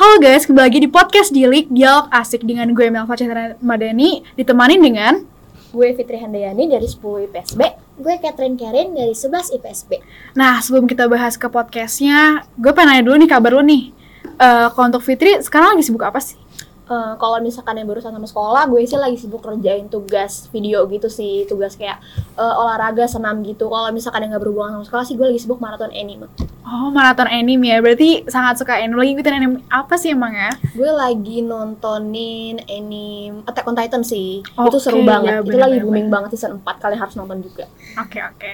Halo guys, kembali lagi di podcast Dilik Dialog Asik dengan gue Melva Chandra Madani Ditemani dengan Gue Fitri Handayani dari 10 IPSB. Gue Catherine Karin dari 11 IPSB. Nah, sebelum kita bahas ke podcastnya Gue pengen nanya dulu nih kabar lo nih Eh, Kalau untuk Fitri, sekarang lagi sibuk apa sih? Eh, kalau misalkan yang barusan sama sekolah, gue sih lagi sibuk kerjain tugas video gitu sih, tugas kayak eh, olahraga, senam gitu. Kalau misalkan yang nggak berhubungan sama sekolah sih, gue lagi sibuk maraton anime. Oh, maraton anime ya, berarti sangat suka anime Lagi ngikutin anime apa sih emang ya? Gue lagi nontonin anime Attack on Titan sih. itu Oke, seru banget. ya, itu lagi booming banget season 4. Kalian harus nonton juga. Oke, oke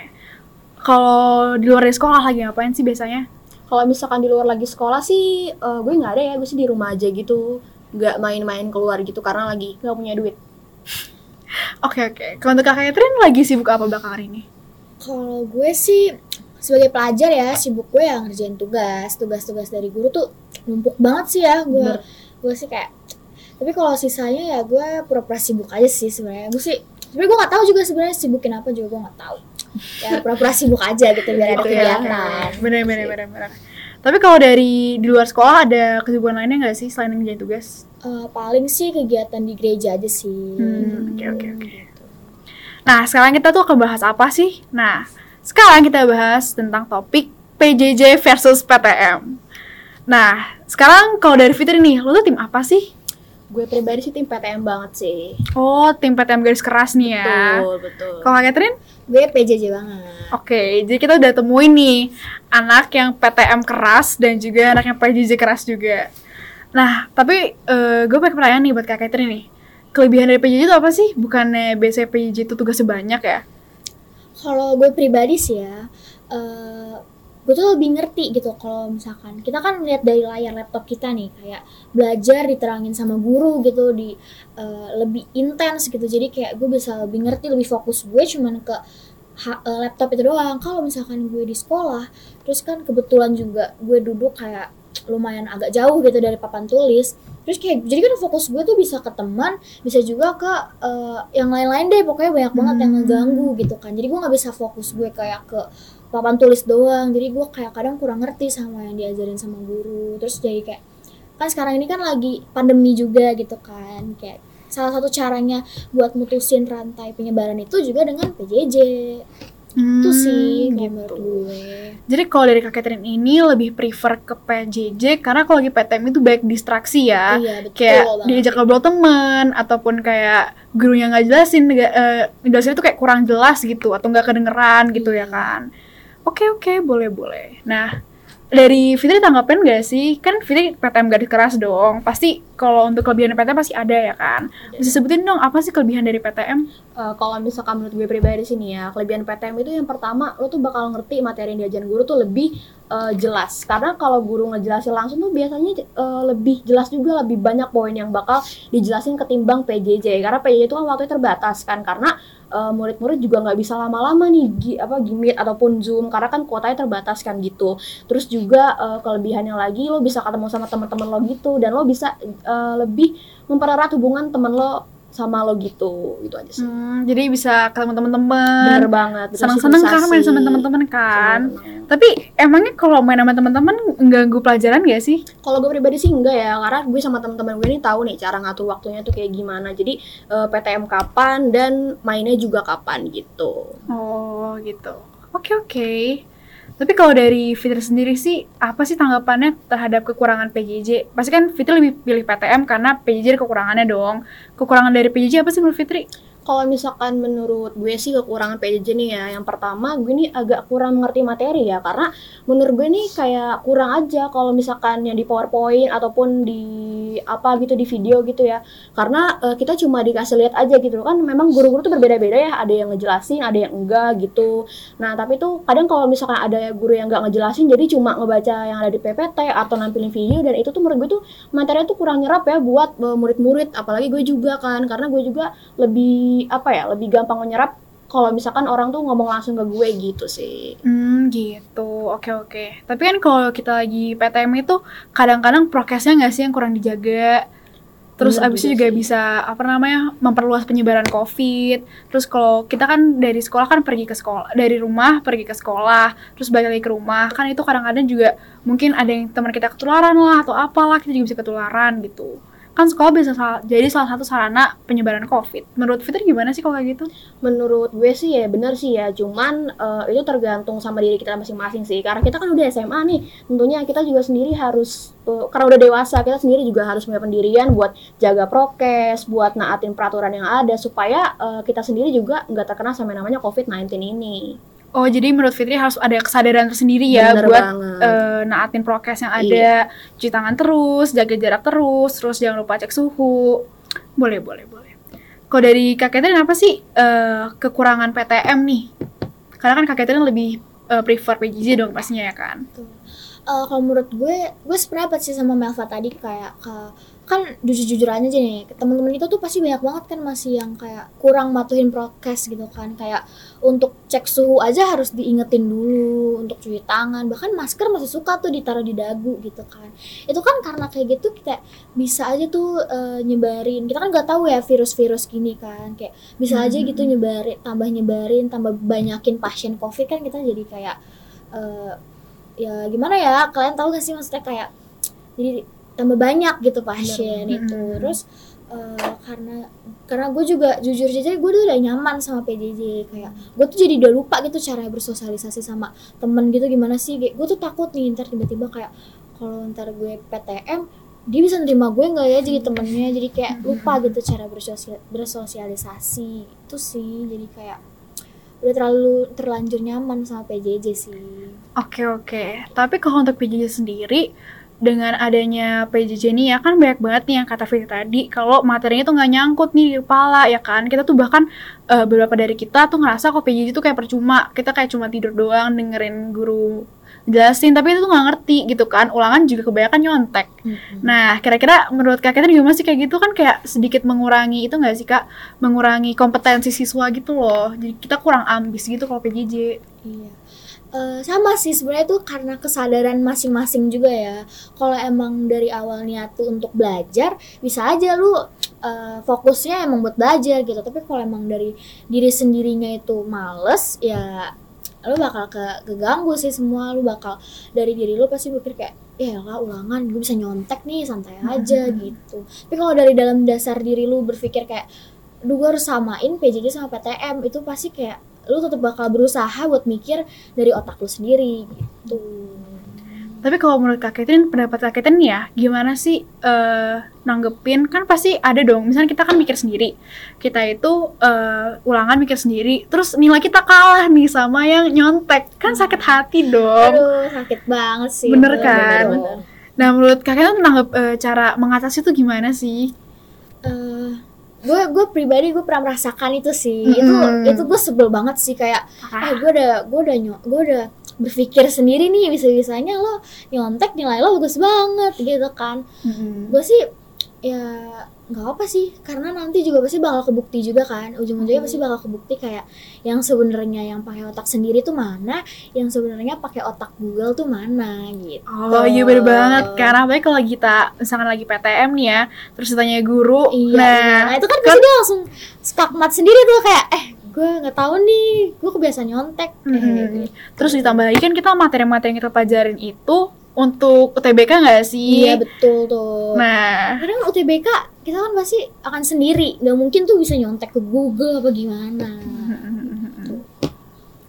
Kalau di luar dari sekolah lagi ngapain sih biasanya? Kalau misalkan di luar lagi sekolah sih, eh, gue nggak ada ya. Gue sih di rumah aja gitu. Nggak main-main keluar gitu karena lagi nggak punya duit. Oke, oke Kalau untuk Kak Catherine lagi sibuk apa belakangan ini? Kalau gue sih sebagai pelajar ya sibuk gue yang ngerjain tugas, tugas-tugas dari guru tuh numpuk banget sih ya gue. Bener. Gue sih kayak tapi kalau sisanya ya gue pura-pura sibuk aja sih sebenarnya. Gue sih sebenarnya gue nggak tahu juga sebenarnya sibukin apa juga gue nggak tahu. Ya pura-pura sibuk aja gitu biar ada kegiatan. Bener, bener, bener, bener Tapi kalau dari di luar sekolah ada kesibukan lainnya nggak sih selain ngerjain tugas? Eh, paling sih kegiatan di gereja aja sih. Hmm, oke, oke, oke. Nah, sekarang kita tuh akan bahas apa sih? Nah, sekarang kita bahas tentang topik PJJ versus PTM. Nah, sekarang kalau dari Fitri nih, lo tuh tim apa sih? Gue pribadi sih tim PTM banget sih. Oh, tim PTM garis keras nih ya. Betul, betul. Kalau Catherine? Gue PJJ banget. Oke, jadi kita udah temuin nih anak yang PTM keras dan juga anak yang PJJ keras juga. Nah, tapi eh, gue pengen pertanyaan nih buat Kak Catherine nih. Kelebihan dari PJJ itu apa sih? Bukannya biasanya PJJ itu tugasnya banyak ya? Kalau gue pribadi sih ya, eh gue tuh lebih ngerti gitu kalau misalkan kita kan lihat dari layar laptop kita nih kayak belajar diterangin sama guru gitu di eh, lebih intens gitu. Jadi kayak gue bisa lebih ngerti lebih fokus gue cuman ke ha- eh, laptop itu doang. Kalau misalkan gue di sekolah terus kan kebetulan juga gue duduk kayak lumayan agak jauh gitu dari papan tulis. Terus kayak jadi kan fokus gue tuh bisa ke teman bisa juga ke eh, yang lain-lain deh. Pokoknya banyak banget yang Hmm. ngeganggu gitu kan. Jadi gue nggak bisa fokus gue kayak ke papan tulis doang jadi gue kayak kadang kurang ngerti sama yang diajarin sama guru terus jadi kayak kan sekarang ini kan lagi pandemi juga gitu kan kayak salah satu caranya buat mutusin rantai penyebaran itu juga dengan PJJ itu sih gitu. menurut gue Jadi kalau dari Kak Catherine ini lebih prefer ke PJJ karena kalau lagi PTM itu banyak distraksi ya. iya betul kayak banget. diajak ngobrol temen ataupun kayak gurunya nggak jelasin nggak, eh, ngejelasin itu kayak kurang jelas gitu atau nggak kedengeran gitu ya Iya. kan oke oke boleh boleh. Nah dari Fitri tanggapin gak sih? Kan Fitri PTM garis keras dong. Pasti kalau untuk kelebihan PTM pasti ada ya kan? Bisa sebutin dong apa sih kelebihan dari PTM Eh, kalau misalkan menurut gue pribadi sini ya, kelebihan PTM itu yang pertama lo tuh bakal ngerti materi yang diajarin guru tuh lebih eh, jelas. Karena kalau guru ngejelasin langsung tuh biasanya eh, lebih jelas juga lebih banyak poin yang bakal dijelasin ketimbang PJJ. Karena PJJ itu kan waktunya terbatas kan karena eh, murid-murid juga nggak bisa lama-lama nih gi- apa gimit ataupun zoom karena kan kuotanya terbatas kan gitu. Terus juga eh, kelebihannya lagi lo bisa ketemu sama teman-teman lo gitu dan lo bisa eh, lebih mempererat hubungan temen lo sama lo gitu gitu aja sih. Hmm, jadi bisa ketemu teman-teman Bener banget. bisa senang-senang kan main sama teman-teman kan tapi emangnya kalau main sama teman-teman ganggu pelajaran gak sih Kalau gue pribadi sih enggak ya, karena gue sama teman-teman gue ini tahu nih cara ngatur waktunya tuh kayak gimana. Jadi eh, PTM kapan dan mainnya juga kapan gitu. Oh gitu. Oke oke. Tapi kalau dari Fitri sendiri sih, apa sih tanggapannya terhadap kekurangan PJJ? Pasti kan Fitri lebih pilih PTM karena PJJ kekurangannya dong. Kekurangan dari PJJ apa sih menurut Fitri? Kalau misalkan menurut gue sih kekurangan PJJ nih ya, yang pertama gue nih agak kurang mengerti materi ya, karena menurut gue nih kayak kurang aja kalau misalkan yang di PowerPoint ataupun di apa gitu di video gitu ya, karena eh, kita cuma dikasih lihat aja gitu. Kan, memang guru-guru tuh berbeda-beda ya, ada yang ngejelasin, ada yang enggak gitu. Nah tapi tuh kadang kalau misalkan ada guru yang nggak ngejelasin, jadi cuma ngebaca yang ada di PPT atau nampilin video dan itu tuh menurut gue tuh materinya tuh kurang nyerap ya buat eh, murid-murid, apalagi gue juga kan, karena gue juga lebih apa ya lebih gampang menyerap kalau misalkan orang tuh ngomong langsung ke gue gitu sih Hmm gitu. Oke oke. Tapi kan kalau kita lagi PTM itu kadang-kadang prokesnya nggak sih yang kurang dijaga? Terus Bener abis itu juga juga sih. bisa apa namanya memperluas penyebaran COVID. Terus kalau kita kan dari sekolah kan pergi ke sekolah, dari rumah pergi ke sekolah, terus balik lagi ke rumah kan itu kadang-kadang juga mungkin ada yang teman kita ketularan lah atau apalah kita juga bisa ketularan gitu. Kan sekolah bisa sal- jadi salah satu sarana penyebaran COVID. Menurut Fitri gimana sih kalau kayak gitu? Menurut gue sih ya bener sih ya, cuman eh, itu tergantung sama diri kita masing-masing sih. Karena kita kan udah SMA nih, tentunya kita juga sendiri harus eh, karena udah dewasa, kita sendiri juga harus punya pendirian buat jaga prokes, buat naatin peraturan yang ada supaya eh, kita sendiri juga nggak terkena sama namanya COVID-19 ini. Oh, jadi menurut Fitri harus ada kesadaran tersendiri ya Bener buat banget. eh, naatin prokes yang ada, Iya. cuci tangan terus, jaga jarak terus, terus jangan lupa cek suhu. Boleh, boleh, boleh. Kalau dari Kak Catherine apa sih eh, kekurangan PTM nih? Karena kan Kak Catherine lebih eh, prefer PJJ dong pastinya ya kan? Eh, kalau menurut gue gue sependapat sih sama Melva tadi kayak ke- kan jujur-jujur aja nih teman-teman itu tuh pasti banyak banget kan masih yang kayak kurang matuhin prokes gitu kan kayak untuk cek suhu aja harus diingetin dulu untuk cuci tangan. Bahkan masker masih suka tuh ditaruh di dagu gitu kan. Itu kan karena kayak gitu kita bisa aja tuh eh, nyebarin. Kita kan nggak tahu ya virus-virus gini kan. Kayak bisa aja gitu nyebarin tambah nyebarin tambah banyakin pasien covid kan kita jadi kayak eh, ya gimana ya? Kalian tahu gak sih maksudnya kayak jadi tambah banyak gitu pasien Bener. itu. Mm-mm. terus eh, karena karena gue juga jujur aja gue tuh udah nyaman sama PJJ kayak gue tuh jadi udah lupa gitu cara bersosialisasi sama temen gitu gimana sih? Gue tuh takut nih ntar tiba-tiba kayak kalau ntar gue PTM dia bisa nerima gue nggak ya jadi temennya? Jadi kayak lupa gitu cara bersosial bersosialisasi. Itu sih jadi kayak udah terlalu terlanjur nyaman sama PJJ sih. Oke, oke. Tapi kalau untuk PJJ sendiri, dengan adanya PJJ ini ya kan banyak banget nih yang kata Fitri tadi kalau materinya tuh nggak nyangkut nih di kepala ya kan? Kita tuh bahkan eh, beberapa dari kita tuh ngerasa kok PJJ itu kayak percuma. Kita kayak cuma tidur doang dengerin guru jelasin tapi itu tuh nggak ngerti gitu kan? Ulangan juga kebanyakan nyontek. Nah kira-kira menurut kak Catherine gimana sih? Kayak gitu kan kayak sedikit mengurangi itu nggak sih kak? Mengurangi kompetensi siswa gitu loh. Jadi kita kurang ambis gitu kalau PJJ Iya. Eh, sama sih sebenarnya tuh karena kesadaran masing-masing juga ya. Kalau emang dari awal niat tuh untuk belajar, bisa aja lu eh, fokusnya emang buat belajar gitu. Tapi kalau emang dari diri sendirinya itu males, ya lu bakal ke keganggu sih semua. Lu bakal dari diri lu pasti mikir kayak ya lah ulangan gue bisa nyontek nih santai aja gitu. Tapi kalau dari dalam dasar diri lu berpikir kayak Duh gue harus samain PJJ sama PTM itu pasti kayak lu tetap bakal berusaha buat mikir dari otak lu sendiri gitu. Tapi kalau menurut Kak Catherine, pendapat Kak Catherine ya, gimana sih eh, nanggepin? Kan pasti ada dong, misalnya kita kan mikir sendiri. Kita itu eh, ulangan mikir sendiri, terus nilai kita kalah nih sama yang nyontek. Kan sakit hati dong. Aduh sakit banget sih. Bener Bener, kan? bener, bener. Nah, menurut Kak Catherine nanggep eh, cara mengatasi itu gimana sih? Eh, gue gue pribadi gue pernah merasakan itu sih. Mm-mm. Itu itu gue sebel banget sih kayak Parah. eh gue udah gue udah nyo gue udah berpikir sendiri nih bisa-bisanya lo nyontek nilai lo bagus banget gitu kan. Mm-mm. gue sih ya nggak apa sih karena nanti juga pasti bakal kebukti juga kan ujung-ujungnya pasti bakal kebukti kayak yang sebenarnya yang pakai otak sendiri tuh mana yang sebenarnya pakai otak Google tuh mana gitu Oh iya bener banget Karena apalagi kalau kita misalkan lagi PTM nih ya Terus ditanya guru iya Nah iya. nah itu kan pasti dia langsung skakmat sendiri tuh kayak eh gue nggak tahu nih gue kebiasaan nyontek Mm-mm. kayak gitu. Terus ditambah lagi kan kita materi-materi yang kita pelajarin itu Untuk UTBK nggak sih? iya betul tuh Nah kadang UTBK kita kan pasti akan sendiri nggak mungkin tuh bisa nyontek ke Google apa gimana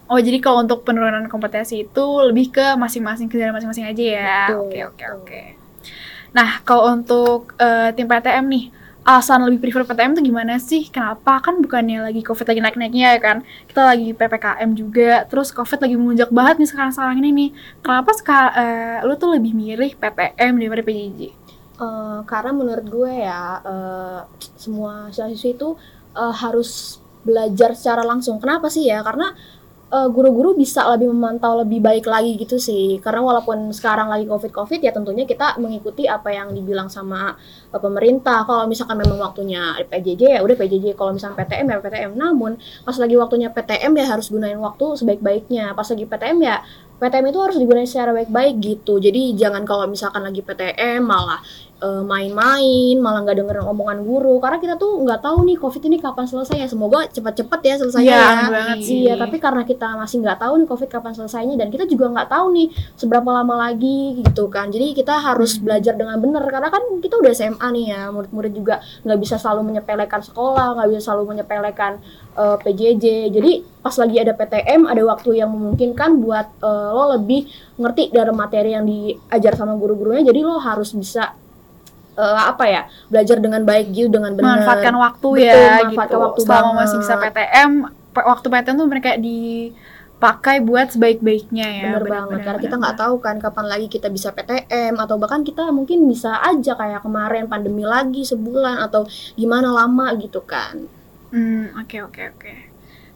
Oh jadi kalau untuk penurunan kompetensi itu lebih ke masing-masing kesadaran masing-masing aja ya. Betul, Oke oke betul. oke. Nah kalau untuk eh, tim PTM nih, alasan lebih prefer PTM tuh gimana sih? Kenapa? Kan bukannya lagi COVID lagi naik-naiknya ya kan? Kita lagi PPKM juga, terus COVID lagi melunjak banget nih sekarang-sekarang ini nih. Kenapa sekarang lu tuh lebih milih PTM daripada PJJ? Eh, karena menurut gue ya eh, semua siswa itu eh, harus belajar secara langsung. Kenapa sih ya? Karena eh, guru-guru bisa lebih memantau lebih baik lagi gitu sih. Karena walaupun sekarang lagi covid-covid ya tentunya kita mengikuti apa yang dibilang sama eh, pemerintah. Kalau misalkan memang waktunya PJJ ya udah PJJ. Kalau misalkan PTM ya PTM. Namun pas lagi waktunya PTM ya harus gunain waktu sebaik-baiknya. Pas lagi PTM ya PTM itu harus digunakan secara baik-baik gitu. Jadi jangan kalau misalkan lagi PTM malah eh, main-main, malah nggak dengerin omongan guru. Karena kita tuh nggak tahu nih COVID ini kapan selesai ya. Semoga cepat-cepat ya selesainya Iya, ya. banget sih. Iya, tapi karena kita masih nggak tahu nih COVID kapan selesainya dan kita juga nggak tahu nih seberapa lama lagi gitu kan. Jadi kita harus Hmm. belajar dengan benar karena kan kita udah SMA nih ya. Murid-murid juga nggak bisa selalu menyepelekan sekolah, nggak bisa selalu menyepelekan eh, PJJ. Jadi pas lagi ada PTM ada waktu yang memungkinkan buat eh, lo lebih ngerti dari materi yang diajar sama guru-gurunya. Jadi lo harus bisa eh, apa ya belajar dengan baik gitu dengan benar. memanfaatkan waktu Betul, ya memanfaatkan gitu. waktu Selama banget. masih bisa PTM, waktu PTM tuh mereka dipakai buat sebaik-baiknya ya. Bener banget karena kita nggak tahu kan kapan lagi kita bisa PTM atau bahkan kita mungkin bisa aja kayak kemarin pandemi lagi sebulan atau gimana lama gitu kan. Hmm, oke oke oke.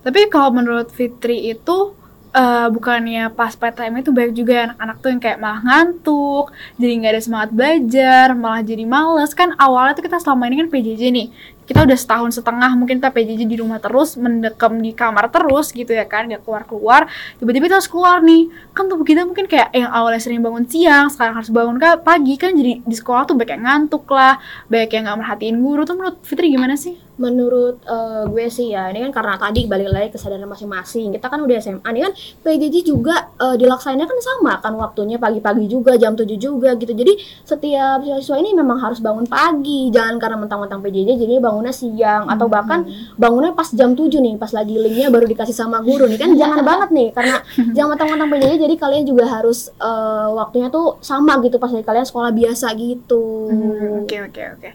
Tapi kalau menurut Fitri itu eh, bukannya pas PTM itu banyak juga anak-anak tuh yang kayak malah ngantuk, jadi nggak ada semangat belajar, malah jadi males. Kan awalnya tuh kita selama ini kan PJJ nih, kita udah setahun setengah mungkin kita PJJ di rumah terus, mendekam di kamar terus gitu ya kan, nggak keluar-keluar. Tiba-tiba kita harus keluar nih, kan tubuh kita mungkin kayak yang awalnya sering bangun siang, sekarang harus bangun ke pagi kan jadi di sekolah tuh banyak yang ngantuk lah, banyak yang nggak merhatiin guru. Tuh menurut Fitri gimana sih? Menurut eh, gue sih ya ini kan karena tadi balik lagi kesadaran masing-masing. Kita kan udah SMA nih kan PJJ juga eh, dilaksanakan kan sama kan waktunya pagi-pagi juga jam 7 juga gitu. Jadi setiap siswa ini memang harus bangun pagi. Jangan karena mentang-mentang PJJ jadi bangunnya siang atau bahkan bangunnya pas jam 7 nih, pas lagi linknya baru dikasih sama guru nih kan jangan banget nih karena jangan mentang-mentang PJJ jadi kalian juga harus eh, waktunya tuh sama gitu pas lagi kalian sekolah biasa gitu. Hmm, Oke oke oke.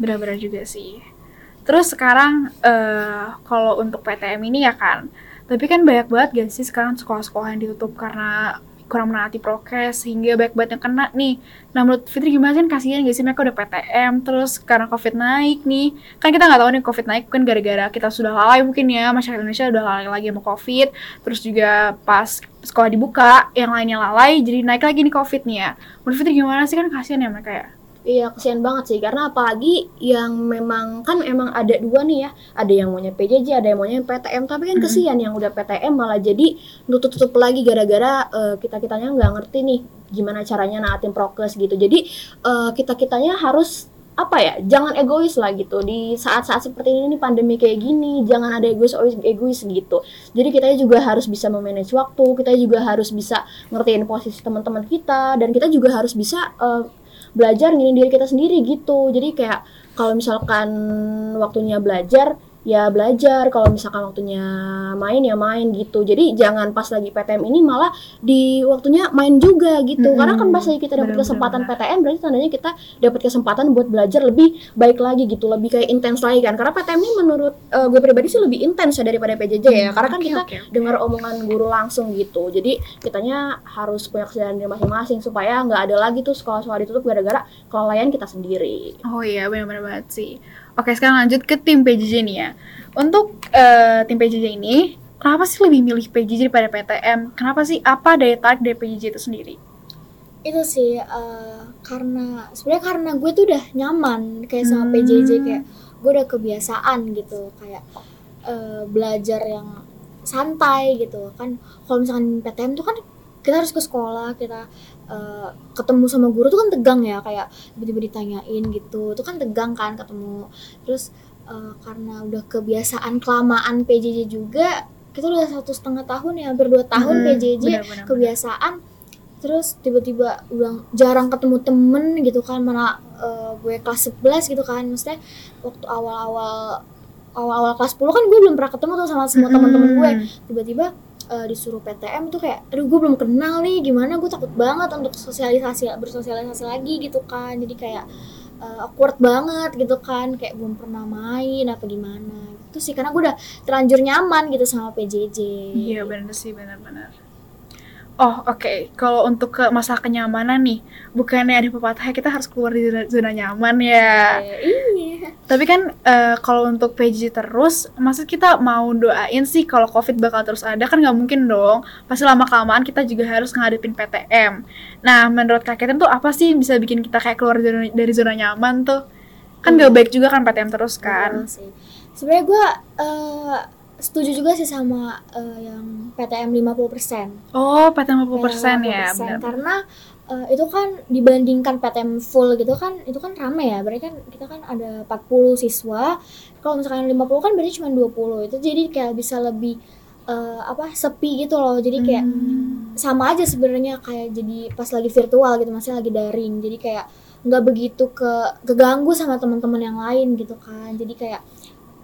Benar-benar juga sih. Terus sekarang eh kalau untuk PTM ini ya kan, tapi kan banyak banget gak sih sekarang sekolah-sekolah yang ditutup karena kurang menaati prokes sehingga banyak banget yang kena nih. Nah menurut Fitri gimana sih kasihan gak sih mereka udah PTM terus karena COVID naik nih. Kan kita nggak tahu nih COVID naik kan gara-gara kita sudah lalai mungkin ya masyarakat Indonesia udah lalai lagi sama COVID. Terus juga pas sekolah dibuka yang lainnya lalai jadi naik lagi nih COVID nih ya. Menurut Fitri gimana sih kan kasihan ya mereka ya. Iya kesian banget sih. Karena apalagi yang memang kan emang ada dua nih ya. Ada yang maunya PJJ ada yang maunya PTM tapi kan kesian yang udah PTM malah jadi nutup-tutup lagi gara-gara kita kitanya nggak ngerti nih gimana caranya naatin prokes gitu. Jadi kita kitanya harus apa ya jangan egois lah gitu. Di saat-saat seperti ini nih pandemi kayak gini jangan ada egois egois gitu. Jadi kita juga harus bisa memanage waktu kita juga harus bisa ngertiin posisi teman-teman kita dan kita juga harus bisa eh, belajar nginin diri kita sendiri gitu. Jadi kayak kalau misalkan waktunya belajar ya belajar kalau misalkan waktunya main ya main gitu. Jadi jangan pas lagi PTM ini malah di waktunya main juga gitu. Mm-mm. karena kan pas lagi kita dapat kesempatan benar, PTM berarti tandanya kita dapat kesempatan buat belajar lebih baik lagi gitu lebih kayak intens lagi kan. Karena PTM ini menurut eh, gue pribadi sih lebih intens ya daripada PJJ ya. Karena kan kita oke, oke. dengar omongan guru langsung gitu. Jadi kitanya harus punya kesadaran diri masing-masing supaya nggak ada lagi tuh sekolah-sekolah ditutup gara-gara kelalaian kita sendiri. Oh iya, benar-benar banget sih. Oke, sekarang lanjut ke tim PJJ nih ya. Untuk eh, tim PJJ ini, kenapa sih lebih milih PJJ daripada PTM? Kenapa sih? Apa daya tarik dari PJJ itu sendiri? itu sih eh, karena sebenarnya karena gue tuh udah nyaman kayak sama Hmm. PJJ kayak gue udah kebiasaan gitu kayak eh, belajar yang santai gitu kan kalau misalkan PTM tuh kan kita harus ke sekolah kita eh, ketemu sama guru tuh kan tegang ya kayak tiba-tiba ditanyain gitu. Itu kan tegang kan ketemu. Terus eh, karena udah kebiasaan kelamaan PJJ juga kita udah satu setengah tahun ya hampir dua tahun Hmm, PJJ benar-benar. kebiasaan. Terus tiba-tiba udah jarang ketemu temen gitu kan mana eh, gue kelas 11 gitu kan. Maksudnya waktu awal-awal awal-awal kelas 10 kan gue belum pernah ketemu tuh sama semua teman-teman gue. Hmm. tiba-tiba eh, disuruh PTM tuh kayak aduh gue belum kenal nih gimana gue takut banget untuk sosialisasi bersosialisasi lagi gitu kan jadi kayak eh, awkward banget gitu kan kayak belum pernah main apa gimana itu sih karena gue udah terlanjur nyaman gitu sama PJJ Iya, benar sih, benar-benar. Oh, oke. Kalau untuk ke masalah kenyamanan nih, bukannya ada pepatah kita harus keluar di zona, zona nyaman ya. Kayak, iya Tapi kan eh, kalau untuk PJJ terus, maksud kita mau doain sih kalau COVID bakal terus ada kan nggak mungkin dong. Pasti lama kelamaan kita juga harus ngadepin PTM. Nah, menurut Kak Keten tuh apa sih bisa bikin kita kayak keluar zona- dari zona nyaman tuh? Kan nggak baik juga kan PTM terus kan. Betul sih. Sebenarnya gue eh, setuju juga sih sama eh, yang PTM 50%. Oh, PTM 50% PTM ya, 50%, benar. Karena eh, itu kan dibandingkan PTM full gitu kan itu kan rame ya. Berarti kan kita kan ada 40 siswa. Kalau misalkan 50 kan berarti cuma 20. Itu jadi kayak bisa lebih eh, apa sepi gitu loh. Jadi kayak Hmm. sama aja sebenarnya kayak jadi pas lagi virtual gitu masih lagi daring jadi kayak nggak begitu ke keganggu sama teman-teman yang lain gitu kan jadi kayak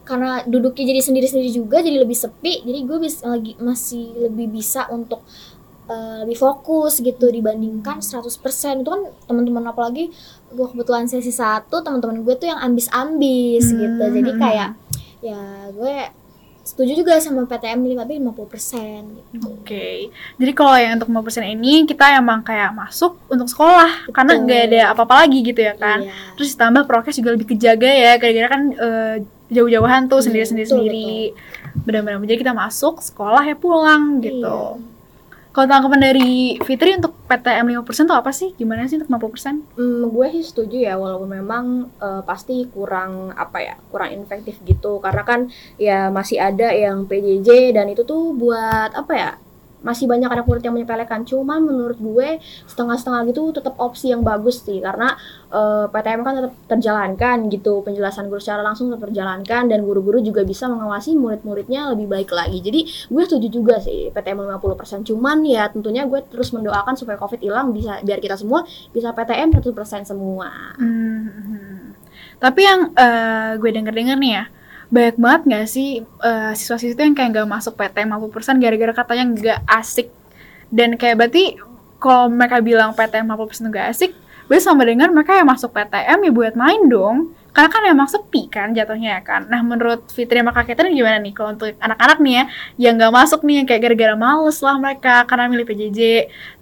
karena duduknya jadi sendiri-sendiri juga jadi lebih sepi jadi gue bisa lagi masih lebih bisa untuk eh, lebih fokus gitu dibandingkan 100% itu kan teman-teman apalagi gue kebetulan sesi satu teman-teman gue tuh yang ambis-ambis gitu jadi Hmm. kayak ya gue setuju juga sama PTM 50 50% gitu Oke, jadi kalau yang untuk 50% ini kita emang kayak masuk untuk sekolah karena Betul. nggak ada apa-apa lagi gitu ya kan. Iya. Terus ditambah prokes juga lebih kejaga ya, gara-gara kan eh, jauh-jauhan tuh Iya, sendiri-sendiri sendiri. Benar-benar jadi kita masuk sekolah ya pulang gitu. Iya. Kalau tanggapan dari Fitri untuk PTM 50% tuh apa sih? Gimana sih untuk 50%? Hmm, gue sih setuju ya walaupun memang eh, pasti kurang apa ya kurang efektif gitu karena kan ya masih ada yang PJJ dan itu tuh buat apa ya masih banyak anak murid yang menyepelekan cuman menurut gue setengah-setengah gitu tetap opsi yang bagus sih karena eh, PTM kan tetap terjalankan gitu penjelasan guru secara langsung tetap terjalankan dan guru-guru juga bisa mengawasi murid-muridnya lebih baik lagi jadi gue setuju juga sih PTM 50% cuman ya tentunya gue terus mendoakan supaya COVID hilang bisa biar kita semua bisa PTM 100% semua. Hmm. Tapi yang eh, gue denger-denger nih ya, banyak banget nggak sih eh, siswa-siswa itu yang kayak nggak masuk PTM 50% gara-gara katanya nggak asik. Dan kayak berarti kalau mereka bilang PTM 50% nggak asik, berarti sama dengar mereka yang masuk PTM ya buat main dong. Karena kan emang sepi kan jatuhnya ya kan. Nah menurut Fitri sama Kak gimana nih kalau untuk anak-anak nih ya yang nggak masuk nih yang kayak gara-gara males lah mereka karena milih PJJ.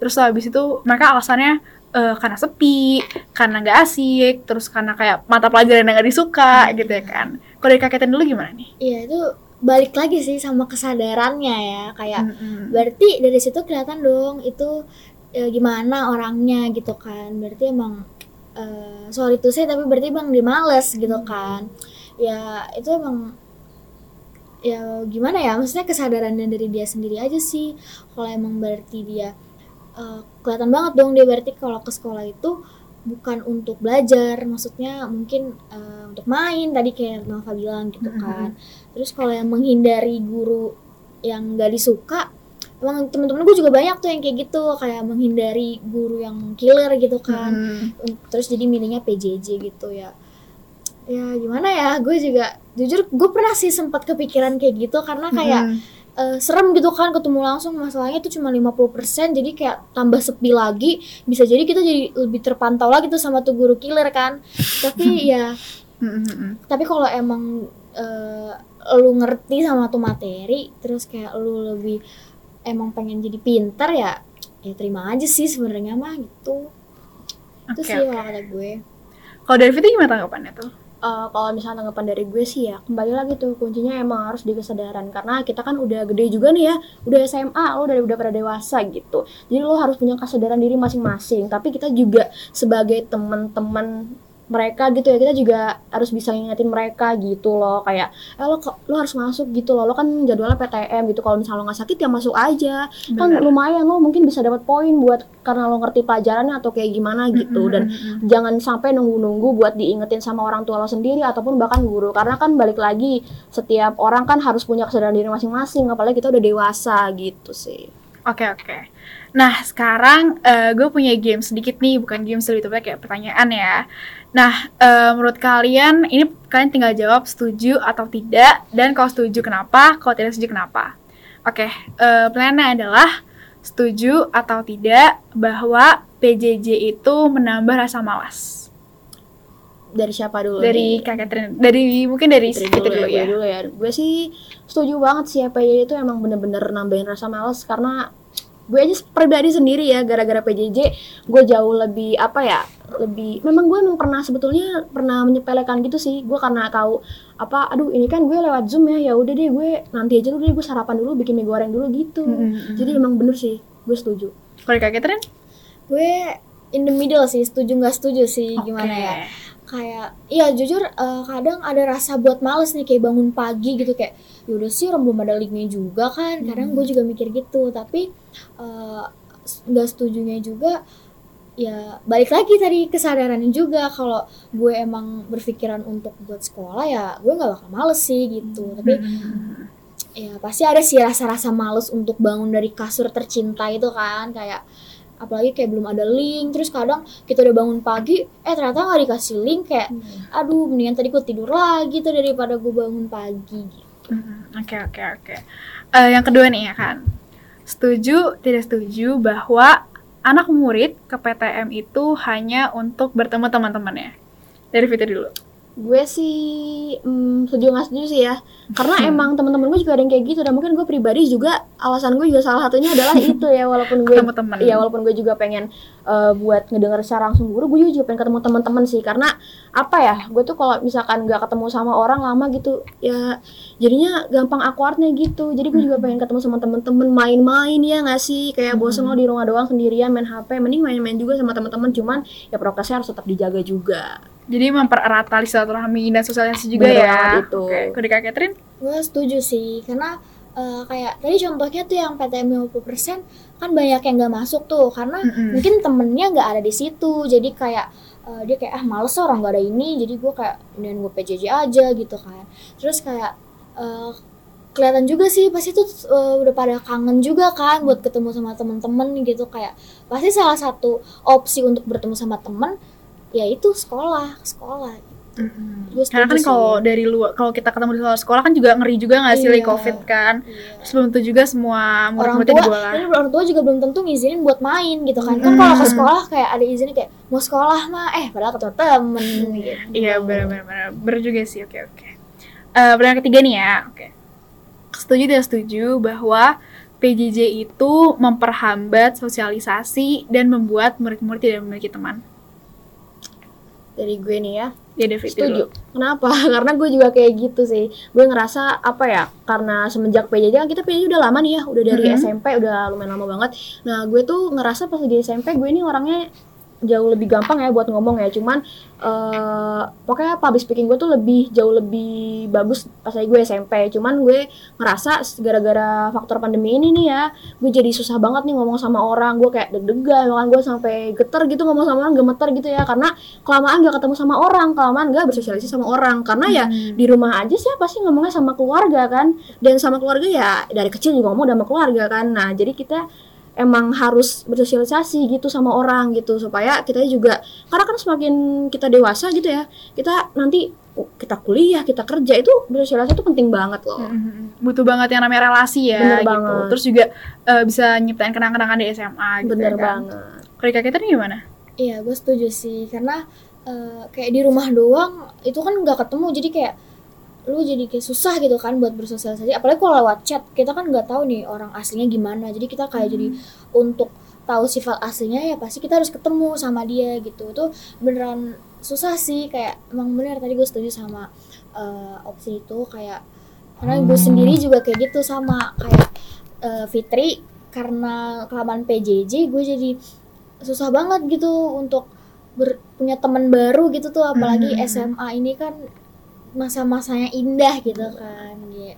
Terus habis itu mereka alasannya eh, karena sepi, karena nggak asik, terus karena kayak mata pelajaran yang nggak disuka gitu ya kan. Kalau dari kaketan dulu gimana nih? Iya itu balik lagi sih sama kesadarannya ya. Kayak Mm-mm. berarti dari situ kelihatan dong itu e, gimana orangnya gitu kan. Berarti emang e, sorry to say tapi berarti emang dia males gitu kan. Ya itu emang ya gimana ya maksudnya kesadarannya dari dia sendiri aja sih. Kalau emang berarti dia eh, kelihatan banget dong dia berarti kalau ke sekolah itu bukan untuk belajar maksudnya mungkin eh, untuk main tadi kayak Nova bilang gitu kan terus kalau yang menghindari guru yang gak disuka emang temen-temen gue juga banyak tuh yang kayak gitu kayak menghindari guru yang killer gitu kan Mm. terus jadi milihnya PJJ gitu ya ya gimana ya gue juga jujur gue pernah sih sempat kepikiran kayak gitu karena kayak Mm. Eh, serem gitu kan ketemu langsung masalahnya itu cuma 50% jadi kayak tambah sepi lagi bisa jadi kita jadi lebih terpantau lagi tuh sama tuh guru killer kan tapi ya Mm-mm. tapi kalau emang eh, lu ngerti sama tuh materi terus kayak lu lebih emang pengen jadi pintar ya ya terima aja sih sebenarnya mah gitu itu Oke, sih oke. kalau kata gue Kalau dari Fitri gimana tanggapannya tuh? Eh, kalau misalnya tanggapan dari gue sih ya kembali lagi tuh kuncinya emang harus di kesadaran. Karena kita kan udah gede juga nih ya udah SMA lo udah udah pada dewasa gitu. Jadi lo harus punya kesadaran diri masing-masing. Tapi kita juga sebagai teman-teman mereka gitu ya kita juga harus bisa ngingetin mereka gitu loh. Kayak eh lo lo harus masuk gitu loh. Lo kan jadwalnya PTM gitu. Kalau misalnya lo nggak sakit ya masuk aja. Kan Bener. lumayan lo mungkin bisa dapat poin buat karena lo ngerti pelajarannya atau kayak gimana gitu. Dan jangan sampai nunggu-nunggu buat diingetin sama orang tua lo sendiri ataupun bahkan guru. Karena kan balik lagi setiap orang kan harus punya kesadaran diri masing-masing. Apalagi kita udah dewasa gitu sih. Oke oke. Nah sekarang eh, gue punya game sedikit nih, bukan game lebih tepatnya kayak pertanyaan ya. Nah eh, menurut kalian ini kalian tinggal jawab setuju atau tidak dan kalau setuju kenapa, kalau tidak setuju kenapa. Oke, eh, pertanyaannya adalah setuju atau tidak bahwa PJJ itu menambah rasa malas. dari siapa dulu Dari nih? Kak Catherine, dari mungkin dari Fitri dulu, dulu ya, ya. gue dulu ya. Gue sih setuju banget sih ya PJJ itu emang bener-bener nambahin rasa males karena gue aja pribadi sendiri ya gara-gara PJJ gue jauh lebih apa ya lebih memang gue emang pernah sebetulnya pernah menyepelekan gitu sih gue karena tahu apa aduh ini kan gue lewat zoom ya ya udah deh gue nanti aja dulu deh gue sarapan dulu bikin mie goreng dulu gitu Mm-mm. jadi emang bener sih gue setuju Kalau dari Kak Catherine? gue in the middle sih setuju nggak setuju sih gimana Oke. ya kayak iya jujur eh, kadang ada rasa buat males nih kayak bangun pagi gitu kayak yaudah sih orang belum ada linknya juga kan. Kadang gue juga mikir gitu tapi eh, nggak setujunya juga ya balik lagi tadi kesadarannya juga kalau gue emang berpikiran untuk buat sekolah ya gue nggak bakal males sih gitu. Tapi Hmm. ya pasti ada sih rasa-rasa males untuk bangun dari kasur tercinta itu kan kayak apalagi kayak belum ada link terus kadang kita udah bangun pagi eh ternyata nggak dikasih link kayak aduh mendingan tadi gue tidur lagi tuh daripada gue bangun pagi gitu. Hmm, Oke oke oke. Eh, yang kedua nih ya kan, setuju tidak setuju bahwa anak murid ke PTM itu hanya untuk bertemu teman-temannya. Dari Fitri dulu. Gue sih hmm, setuju nggak setuju sih ya. Karena emang teman-teman gue juga ada yang kayak gitu. Dan mungkin gue pribadi juga alasan gue juga salah satunya adalah itu ya. Walaupun gue Ketemu teman. Iya walaupun gue juga pengen eh, buat ngedenger secara langsung guru, gue juga pengen ketemu teman-teman sih. Karena apa ya, gue tuh kalau misalkan nggak ketemu sama orang lama gitu, ya jadinya gampang awkwardnya gitu. Jadi gue juga pengen ketemu sama teman-teman main-main ya nggak sih, kayak bosen lo di rumah doang sendirian main HP, mending main-main juga sama teman-teman, cuman ya prokesnya harus tetap dijaga juga. Jadi mempererat tali silaturahmi dan sosialisasi juga Bener ya. itu. Oke, di Kak Catherine? gue setuju sih karena eh, kayak tadi contohnya tuh yang PTM 50% kan banyak yang nggak masuk tuh karena Mm-mm. mungkin temennya nggak ada di situ jadi kayak eh, dia kayak ah males orang nggak ada ini jadi gue kayak mendingan gue PJJ aja gitu kan terus kayak eh, kelihatan juga sih pasti tuh eh, udah pada kangen juga kan buat ketemu sama temen-temen gitu kayak pasti salah satu opsi untuk bertemu sama temen yaitu sekolah sekolah Mm-mm. Gue Karena kan kalau dari luar, kalau kita ketemu di luar sekolah kan juga ngeri juga nggak sih Iya. covid kan. Iya. Terus belum tentu juga semua orang murid-muridnya tua dibola. orang tua juga belum tentu ngizinin buat main gitu kan kan Hmm. kalau ke sekolah kayak ada izinnya kayak mau sekolah mah eh padahal ketemu temen gitu Iya benar-benar benar juga sih. Oke oke. Eh pertanyaan ketiga nih ya. Oke. Setuju tidak setuju bahwa PJJ itu memperhambat sosialisasi dan membuat murid-murid tidak memiliki teman. Dari gue nih ya, Ya David Setuju. dulu. Kenapa? Karena gue juga kayak gitu sih. Gue ngerasa apa ya? Karena semenjak PJJ kan kita PJJ udah lama nih ya, udah dari Mhm. SMP udah lumayan lama banget. Nah, gue tuh ngerasa pas di SMP gue ini orangnya jauh lebih gampang ya buat ngomong ya. Cuman eh pokoknya public speaking gue tuh lebih jauh lebih bagus pas lagi gue SMP. Cuman gue ngerasa gara-gara faktor pandemi ini nih ya, gue jadi susah banget nih ngomong sama orang. Gue kayak deg-degan, bahkan gue sampai geter gitu ngomong sama orang, gemeter gitu ya karena kelamaan gak ketemu sama orang, kelamaan gak bersosialisasi sama orang. Karena ya Hmm. di rumah aja sih pasti ngomongnya sama keluarga kan dan sama keluarga ya dari kecil juga ngomong sama keluarga kan nah jadi kita emang harus bersosialisasi gitu sama orang gitu supaya kita juga karena kan semakin kita dewasa gitu ya kita nanti oh, kita kuliah kita kerja itu bersosialisasi itu penting banget loh Mhm. Butuh banget yang namanya relasi ya Bener gitu. banget. Terus juga eh, bisa nyiptain kenang-kenangan di SMA gitu bener ya kan. banget di Kak Catherine gimana? iya gue setuju sih karena eh, kayak di rumah doang itu kan nggak ketemu jadi kayak lu jadi kayak susah gitu kan buat bersosialisasi. Apalagi kalau lewat chat kita kan nggak tahu nih orang aslinya gimana. Jadi kita kayak jadi untuk tahu sifat aslinya ya pasti kita harus ketemu sama dia gitu. Itu beneran susah sih kayak emang bener. Tadi gue setuju sama eh, opsi itu kayak karena gue sendiri juga kayak gitu sama kayak eh, Fitri. Karena kelamaan PJJ gue jadi susah banget gitu untuk ber- punya teman baru gitu tuh. Apalagi Hmm. SMA ini kan masa-masanya indah gitu kan ya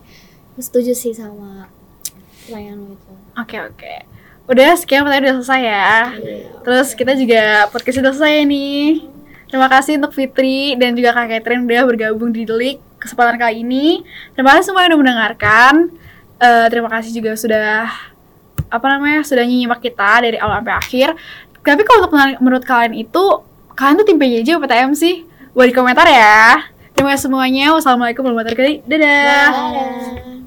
gue setuju sih sama pertanyaan lo itu Oke oke. Udah sekian pertanyaan udah selesai ya. Terus kita juga podcast udah selesai nih. Terima kasih untuk Fitri dan juga Kak Catherine udah bergabung di Delik kesempatan kali ini. Terima kasih semua yang udah mendengarkan. Eh, terima kasih juga sudah apa namanya sudah nyimak kita dari awal sampai akhir. Tapi kalau untuk menurut kalian itu kalian tuh tim PJJ atau PTM sih? Buat di komentar ya. Terima kasih semuanya. Wassalamualaikum warahmatullahi wabarakatuh. Dadah. Dadah.